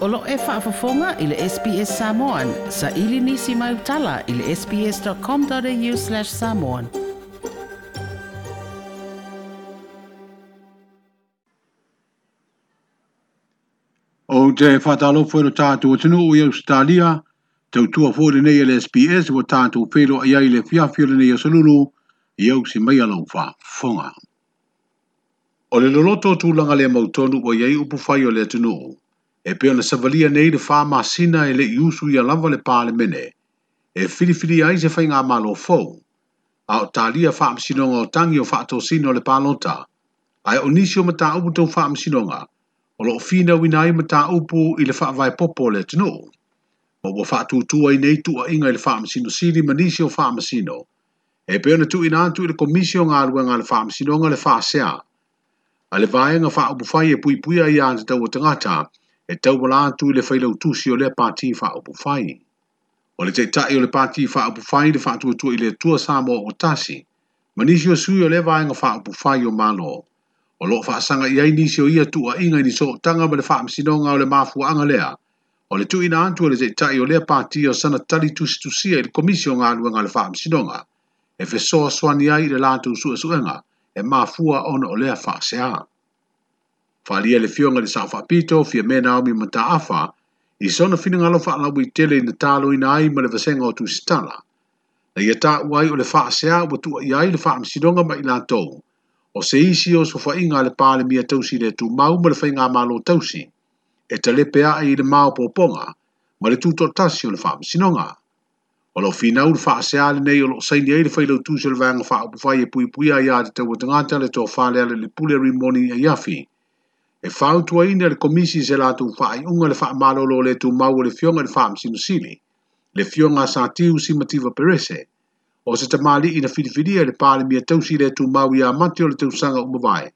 Olo e whaafafonga i le SPS Samoan. Sa ili nisi mai utala i le sps.com.au slash samoan. O te whatalo fwe lo tātou o tenu o i Australia, tau tua fwore nei i le SPS o tātou whelo a iai le fiafiore nei a salulu, i au si mai alo whaafonga. O le loloto tūlanga le mautonu o iai upu fai o le tenu o e pe ona savalia nei le fa masina e le iusu ia lava le palemene e filifili ai se faiga malofo a o talia faamasinoga o tagi o faatosina o le palota ae o nisi o mataupu tou faamasinoga o loo finauina ai mataupu i le faavaepopo o le atunuu ma ua faatūtū ai nei tuuaʻiga i le faamasinosili ma nisi o faamasino e pei ona tuuina atu i le komisi o galuega a le faamasinoga le faasea a le vaega faaupufai e puipuia ia tatau o tagata e tau wala tu le whailau tusi o le pāti wha upu whai. O le teitai o le pāti wha upu whai le wha tua i le tua sāmo o tasi, ma nisi o sui o le vaenga wha upu whai o malo. O lo wha asanga i ai nisi o ia tua inga i niso tanga ma le wha amsinonga o le anga lea, o le tuina antu o le teitai o le pāti o sana tali tusi tusia i le komisio ngā luenga le wha amsinonga, e fesoa swani ai le lātou suesuenga, e mafua ona o lea wha seaa. Falia le fioga sa le saʻofaapito fia me naomi mataafa i sona finagalo faalau i tele ina taloina ai ma le vasega o tusitala na ia taʻua ai o le faaasea ua tuaʻi ai le faamasinoga mai latou o se isi o sofaʻiga a le palemia tausi le tu mau ma le faiga malo tausi e talepe pea ai le mau poponga ma le tutoʻatasi o le faa faamasinoga o loo finau le faaasea lenei o loo saini ai le failau tu o le vaega faaupufai e puipuia iā te taua tagata le tofā leale le pule rimoni ai e afi e fautua ina le komisi se latu fai unga le faa malolo le tu mau le fionga le faa msinusili, le fionga sa tiu simativa perese, o se tamali ina filifidia le pale mia tausi le tu mau ia matio le tu sanga umabai,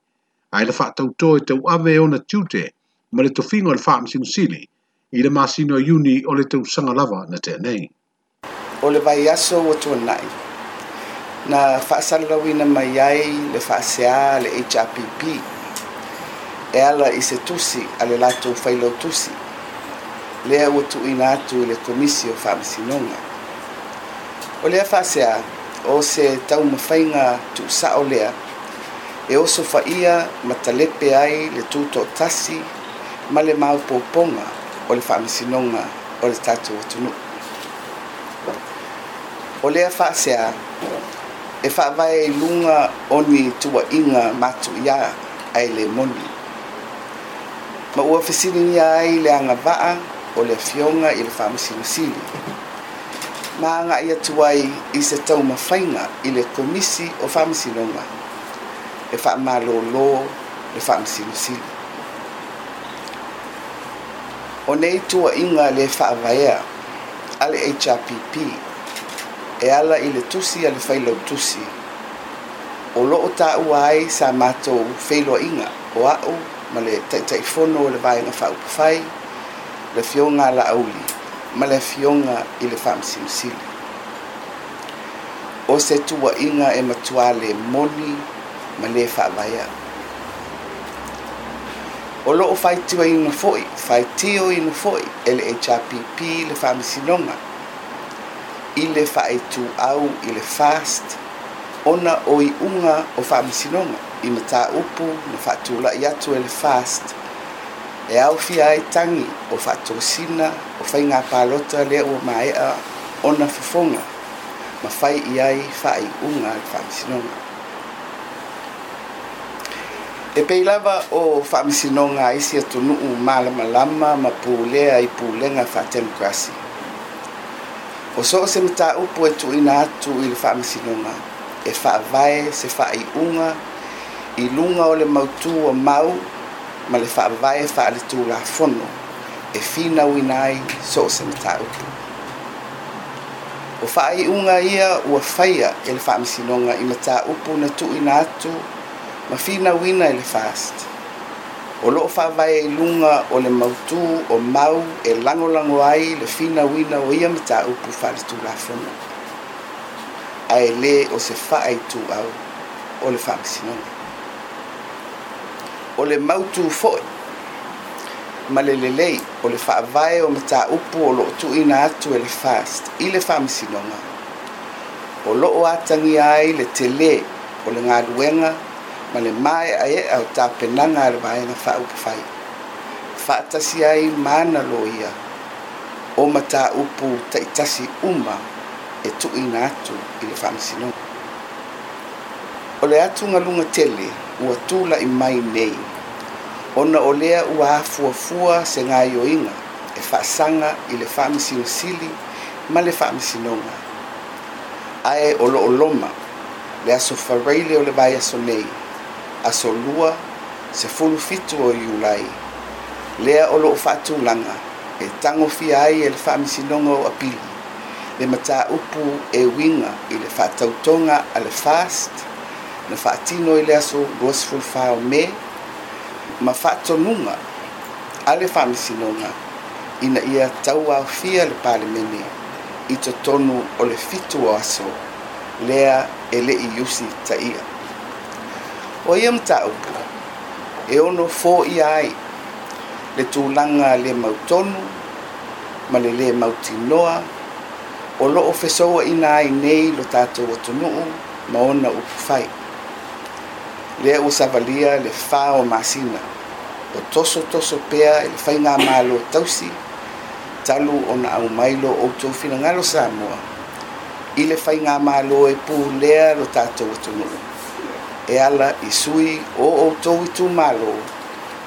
ai le faa tauto e tau ave o na tiute, ma le tofingo le faa msinusili, i le masino yuni o le tu sanga lava na tenei. O le vai aso o tuanai, na faa salawina mai ai le faa sea le HRPP, E ala i se tusi a le latou failou tusi lea ua tuuina atu i le komisi o faamasinoga o lea fa'aseā o se taumafaiga tuusaʻo lea e oso faia ma talepe ai le tutoʻatasi ma le maopoopoga o le faamasinoga o le tatou atunuu o lea fa'aseā e faavae i luga oni tuaʻiga matuiā ai le moni ma ua fesiligia ai le agava'a o le afioga i le faamasilisili ma agaʻi atu ai i se taumafaiga i le komisi o fa'amasinoga e, e fa'amālōlō le faamasilisili o nei tuaʻiga le fa'avaea a le hrpp e ala i le tusi a le failau tusi o lo'o taʻua ai sa matou feiloaʻiga o a'u ma le taʻitaʻifono o le vaega faupafai le afioga alaauli ma le afioga i le faamasilisili o se tuaʻiga e matuā le moni ma lē faavaea o loo faitiuaina foʻi faitioina foʻi e le hpp le faamasinoga i le faaitūau i le fast ona o iʻuga o faamasinoga i mataupu na fatula atu e le fast e aofia ai tagi o faatogosina o faigā palota lea ua maeʻa ona fofoga ma fai i ai faaiʻuga a le faamasinoga e pei lava o faamasinoga aisi atunuu malamalama ma pulea i pulega faademokrasi o so o se mataupu e tuuina atu i le faamasinoga e faavae se faaiʻuga i lunga o le mautu o mau ma le whaavae wha le tū la fono e whina winai so se na tā uki. O whaai unga ia ua whaia e le whaamisinonga i ma tā upu na tū ina atu ma whina wina e le fast. O loo whaavae i lunga o le mautu o mau e lango lango ai le whina wina o ia ma tā upu wha le tū la fono. A e le o se whaai tū au o le whaamisinonga o le mautu foʻi ma le lelei o le faavae o mataupu o loo tuuina atu e le fast i le faamasinoga o loo atagia ai le tele o le galuega ma le mae aeʻa o tapenaga a le vaega faaupufai faatasi ai mana lo ia o mataupu taʻitasi uma e tuuina atu i le faamasinoga o le atu galuga tele ua tula i mai nei ona o lea ua afuafua se gaioiga e faasaga i le faamisilisili ma le faamasinoga ae o loo loma le aso faraile o le vaiaso nei aso lua sefulufitu o iulai lea o loo faatulaga e tagofia ai e le o apili le mataupu e uiga i le faatautona a le fast na faatino i le aso duasifulufa o me ma faatonuga a le faamisinoga ina ia tauaofia le palemene i totonu o le fitu o aso lea e leʻi iusi taʻia o ia mataupu e ono foia ai le tulaga a le mautonu ma le lē mautinoa o loo fesouaʻina ai nei lo tatou atunuu ma ona upu fai le u savalia le fa o masina o toso toso pea e le fainga malo tausi talu o na au mailo o to fina ngalo samoa i le fainga malo e pu lea lo tato o tunu e ala i sui o o to i tu malo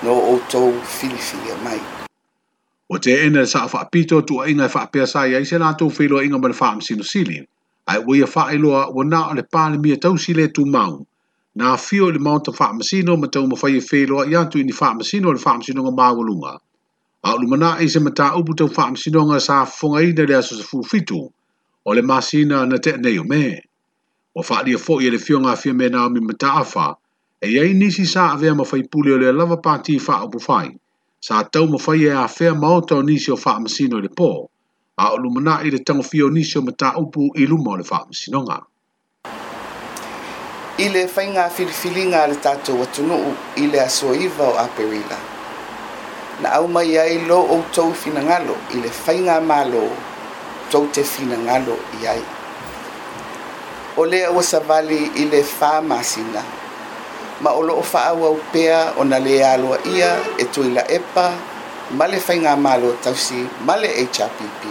no o to fili fili mai o te ene le saa whaapito tu a inga e whaapea sa i aise lato filo inga mele whaam sino sili ai uia whaailoa wana o le pāle mia tausi le tu maunga na fio le mount of pharmacino ma tau mafai e felo a iantu ini pharmacino le pharmacino nga maagulunga. A ulu mana e se mata upu tau pharmacino nga sa fonga i nere aso sa fufitu o le masina na te neyo me. O faa lia fo i le fio nga fio me na mi mata afa e iai nisi sa avea mafai puli o le lava pati fa faa upu fai sa to mo fa ye a fe maota o nisi o pharmacino le po a ulu mana i le tango fio nisi o mata upu i luma o le pharmacino nga. i le faiga filifiliga a le tatou atunuu i le asoiva o aperila na au mai ai lo outou finagalo i le faiga malo tou te finagalo i ai o lea ua savali i le fāmasina ma o loo faaauau pea ona lē aloaʻia ia e tuilaepa ma le faiga malo tausi ma le hpp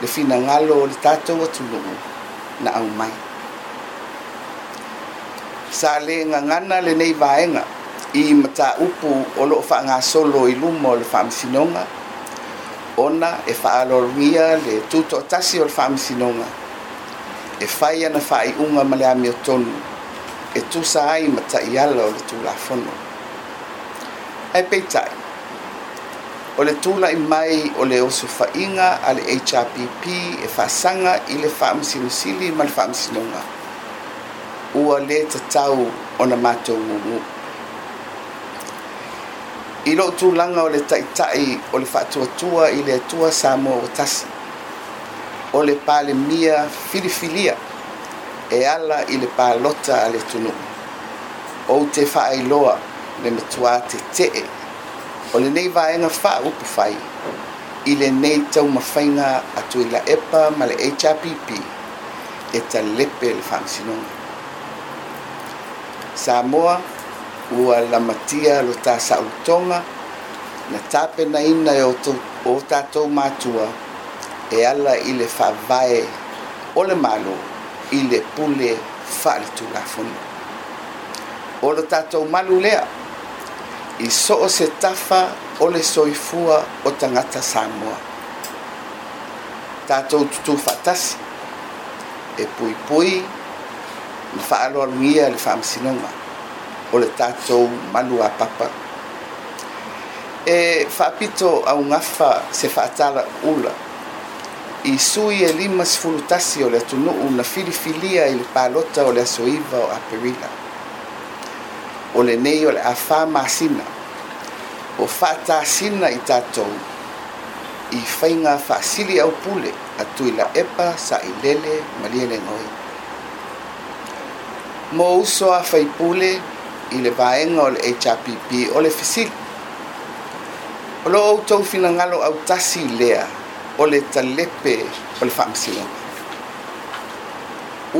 le finagalo o le tatou atunuu na aumai sale sa le ngangana lenei vaega i mataupu o loo faagasolo i luma o le faamasinoga ona e fa faalologia le tutoatasi e o le faamasinoga e fai ana faaiʻuga ma le amiotonu e tusa ai ma taʻiala o le tulafono ae peitaʻi o le tulaʻi mai o le osofaʻiga a le hpp e faasaga i le faamasinosili ma le faamasinoga ua lē tatau ona matou mumu i loo tulaga o le taʻitaʻi o le faatuatua i le atua sa moa tasi o le mia filifilia e ala i le palota a le tunuu ou te faailoa le matuā tetee o lenei vaega faaupu fai i tau taumafaiga atu i la epa ma le hpp e talepe le faamasinoga Samoa ua lamatia lo ta sautonga na tape na ina e o tatou matua e ala i le faavae o le malo i le pule faaletulafoni o lo tatou malu lea i so o se tafa o le soifua o tagata samoa tatou tutū faatasi e puipui pui, le faaaloaluia i le faamasinoga o le tatou manu a papa e faapito augafa se faatala ula i sui e lima sefulu tasi o le atunuu na filifilia i le palota o le asoiva o aperila o lenei o le afā masina o faatasina i tatou i faiga faasili au pule atu i la epa saʻilele ma lia legoi mo uso a faipule i le vaega o le hpp o le fesili o lo outou finagalo autasi lea o le talepe o le faamasinoga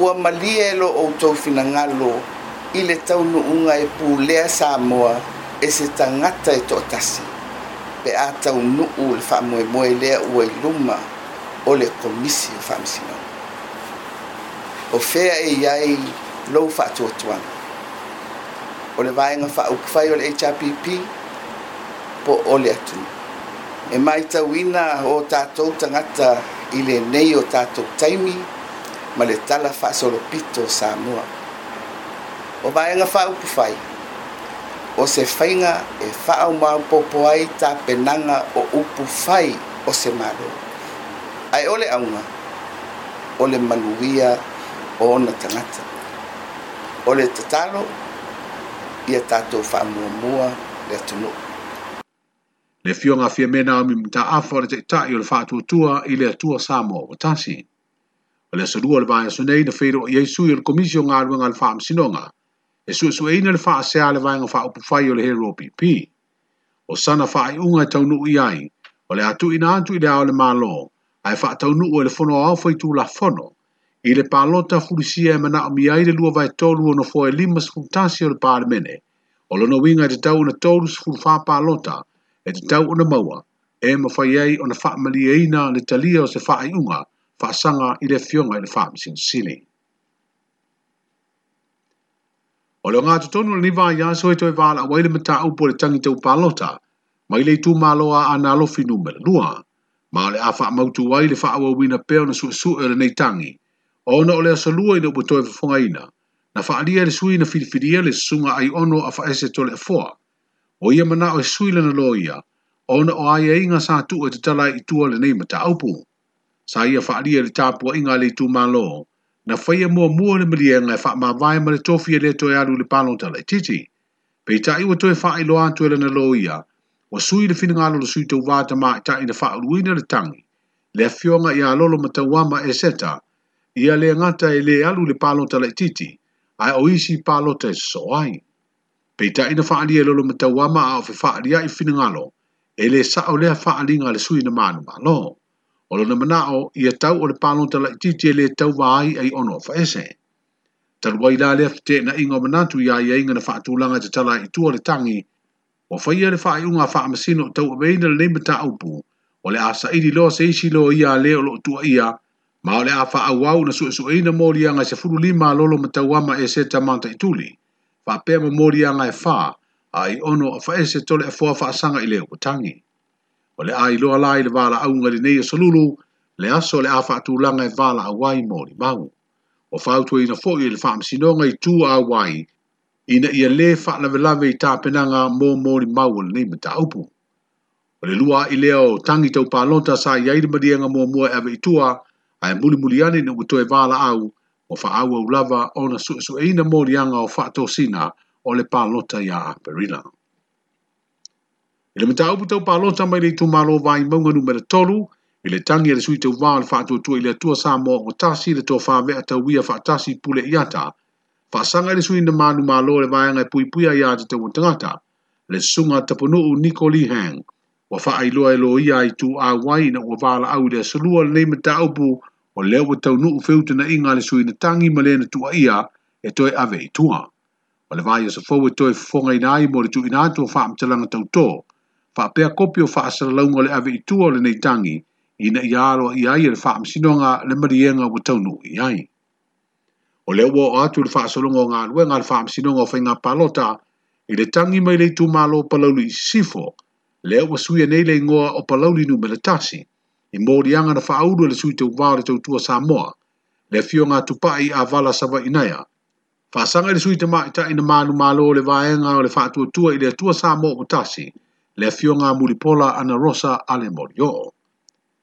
ua malie e lo outou finagalo i le taunu'uga e pulea moa e se tagata e toʻatasi pe a taunu'u le faamoemoe lea ua i e luma o le komisi o faamasinoga o fea e iai lou faatuatuaga o le vaega faaukufai o le hpp po ole atu e mai wina o tatou tagata ile nei o tatou taimi ma le tala faasolopito samoa o vaega faaukufai o se fainga e ma faaumaopoopo ai tapenaga o upu fai o se malo ae o le auga o le maluia o ona tagata ole o le tatalo ia tatou faamuamua le atunuu le fiogafia mena o mimataafa o le taʻitaʻi o le faatuatua i le atua sa moa ua tasi o le asolua o le vaeaso nei na feiloo i ai sui o le komisi o galuega a le faamasinoga e suʻesuʻeina le faaaseā le vaega faaupufai o le hero pipi o sana faaiʻuga e taunuu i ai o le ina atu i le ao le mālō ae faataunuu e le fonoaofa la tulafono i le palota fulisia e mana o mi lua vai tolu o nofo e lima sfuntasi o le palemene, o lono winga e te tau na tolu sfulfa palota e te tau na maua, e mawhai ei o na whaamali e ina le talia o se wha ai unga, whaasanga i le fionga i le whaamisin sili. O leo ngā tutonu le niva ia soe toi wala wai le mata upo le tangi tau palota, mai le tu maloa ana lofi numela lua, ma le awha mautu wai le wha awa wina peo na suesu e le nei tangi, o ona o le asolua i le upatoe fofogaina na faaalia le sui na filifidia le susuga ai ono a faese tole afoa e o ia manaʻo e sui lana lo ia ona o aiaiga e sa tuu e tatala e itua lenei mataupu sa ia faaalia le tapuaʻiga a le itumālo na faia muamua le maliega e faamavae ma le tofi e lē toe alu i le palota laʻitiiti e peitaʻi ua toe faailoa atu e lana lo ia ua sui le finagalo le sui tauvā tamāitaʻi na faaoluina le tagi le afioga iā lolo ma tauama e seta ia le ngata e le alu le palota la titi, ai o isi palota e soai. Peita ina faali e lolo mata wama a ofi faali i fina ngalo, e le sa o lea faali nga le sui na maanu malo. O lona mana o ia tau o le palota la titi e le tau vai ai ono fa ese. Talua i la lea fite na ingo manatu ia ia inga na faatulanga te tala i tua le tangi, o fai ia le faa i unga faa masino tau abeina le mata upu, o le asa i di loa se loa ia leo lo tua ia, ma afa le a faauau na suʻesuʻeina moliaga e sefulu lima lolo matawama tauama seta manta tamata itule faapea ma moliaga e fā a i ono a faese tole afoa sanga i le okotagi o le a iloa la i le valaauga lenei e solulu le aso o le a faatulaga e valaauai molimau ua fautu ina foʻi i le faamasinoga i tu auai ina ia le lē faalavelave i tapenaga mo molimau o lenei mataupu o le lua aʻi lea o tagi i sa iai le maliaga muamua e aveitua ae mulimuli ani na ua toe valaau o faaauau lava ona suʻesuʻeina moliaga o faatosina o le palota iā aperila i le mataupu taupalota mai le itumālo vaimauga numera tolu i le tagi a le suitauvā o le faatuatua i le atua sa moa o tasi le tofāvea tauia faatasi puleʻi ata faasaga i le suina manumālo o le vaeaga e puipuia iā tataua tagata le susuga taponuu nicoli hang ua faailoa e lo ia i tuāuai ina ua valaau i le asolua lenei mataupu o leo wa tau nuu na inga le sui na tangi ma na tua ia e toi ave i tua. O le vai sa fau e toi fonga inai mo le tu inatua faa mtalanga tau tō, Faa pea kopio faa asala launga le ave i tua le nei tangi, ina i aro i ai le faa msinonga le marienga wa tau nuu i ai. O leo o atu le wha asalunga o ngā luenga le faa msinonga o whainga palota, i le tangi mai le tu malo palaulu i sifo, leo wa suia nei le ngoa o palauli nu melatasi, i morianga na whaauru le sui teu wāre teu tua Samoa, le fio ngā tupai a wala sawa inaya. Whasanga le sui te maita ina mālu mālo le vāenga o le whātua tua i le tua Samoa o tasi, le fio ngā mulipola ana rosa ale morio.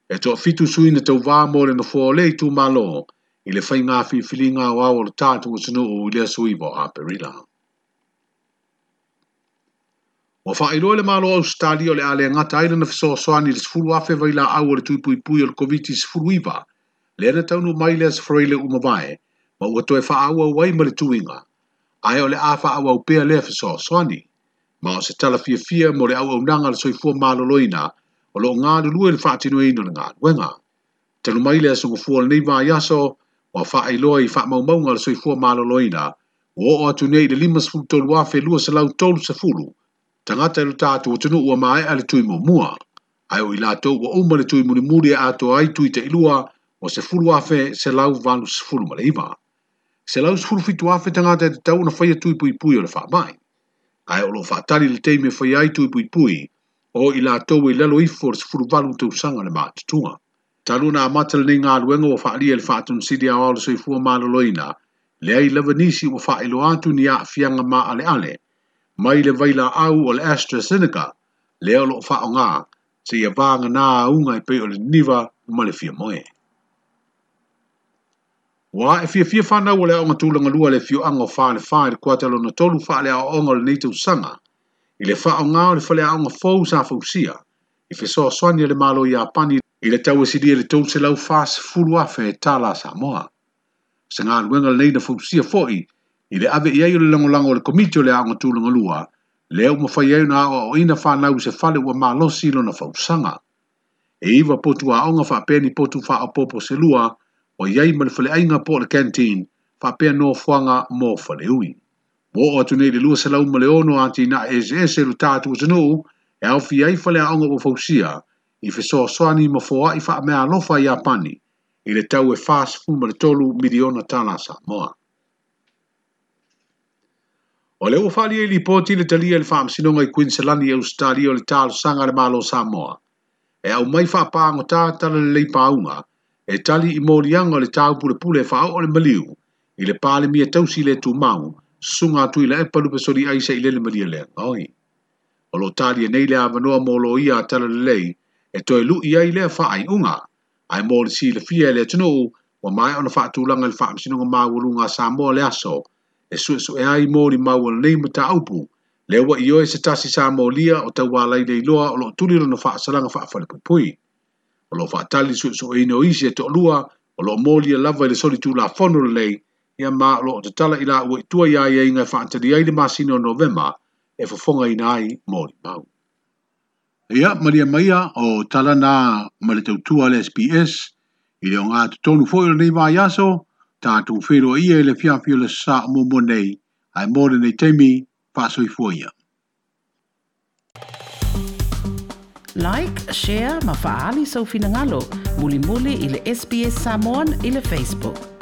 E tō fitu sui na teu wāmo le nofo le i tū mālo, i le whaingā fi filinga o awo le tātu o sinu o i le sui bo a perilanga. Ua wha i le malo au stali o le ale ngata aile na fiso soani le sifuru afe vai la au le tui pui o le COVID-19 sifuru iwa, le ana taunu mai le asifroi le umabae, ma ua toe wha au wai ma le tuinga, ai o le a wha au au le fiso soani, ma o se tala fia fia mo le au au nanga le soifua malo loina, o lo nga e le lue le wha atinu ino le ngā duenga. Tanu mai le asungu fua le neiva yaso, wa wha i loa i wha maumaunga le soifua malo loina, o o atunei le lima sifuru tolu afe lua sa lau tolu sa tangata ilu tātu o tunu ua mai ale tui mo mua. Ai o ilato ua uma le tui muri muri ato ai tui te ilua o se fulu afe se lau vanu se fulu male iwa. Se lau se fulu fitu afe tangata e tau na whaia tui pui pui o le wha Ai o lo wha tari le teime whaia ai tui pui pui o ilato ui e lalo ifo se fulu vanu te usanga le mātutunga. Taluna a matal ni ngā luenga o wha alia le wha atun sidi a wale soifua mālo loina le ai lewa nisi o atu ni a fianga ma ale ale mai le vaila au o le AstraZeneca le alo fa o ngā se ia vānga nā unga i pei o le niva ma le fia moe. Wā e fia fia whana o le aonga tūlanga lua le fio ango whā le whā i le kuatelo na tolu whā le aonga le neitau sanga i le wha o ngā o le whale aonga fōu sa fōsia i fe soa swani le malo i a pani i le tau esiri e le tōu se lau whās fulu a whē e tāla sa moa. Se ngā luenga le neina fōsia fōi i ave iai o le lagolago o le komiti o le aoga tulagalua lea ua mafai ai ona aʻoaʻoina se fale ua malosi lona fausaga e iva potu aʻoga faapea ni potu faaopoopo se lua ua iai ma le faleaiga po o le kantin faapea noafoaga mo faleui ua oo atu nei le lua se lauma leono a tinaa eseese lu tatu atunuu e, e aofi ai faleaʻoga ua fausia i fesoasoani ma foaʻi faamea alofa iā pani i le tau e fasfuma le tolu miliona talasa moa Olewa whalia i e lipoti le talia le sinonga i Queensland i Australia o le talo sanga le malo Samoa. E au mai whapaango tā tala le leipaunga, e tali i morianga le tau pule pule e whao o le maliu, i le pāle mia tausi le tu mau, sunga atu i le epalu pesori aisa i le le maria le ngoi. O lo tali e nei le avanoa molo ia tala le lei, e toi lu ia i le whaai unga, ai mō si le fia le tunu wa mai ona whaatulanga le whaamsinonga māwurunga Samoa le aso, e sue sue e ai mōri mau ala nei ma taupu, leo wa ioe se tasi sa mōlia o tau wālai dei loa o lo tuli rono faa salanga faa fale pupui. O lo faa tali sue sue ino isi e tok lua o lo mōlia lava ele soli tu la fono le lei, ia mā lo o te tala ila ua i tua iai e inga faa antari ai le masino o novema e fafonga ina ai mōri mau. Ia, Maria Maia o tala nā maritautua le SPS, ili o ngā tonu foil nei mā iaso, tātou whero ia le fiafio le sā mō nei, ai mōre nei teimi, pāso i fōia. Like, share, ma faali sau finangalo, muli muli ili SBS Samoan ili Facebook.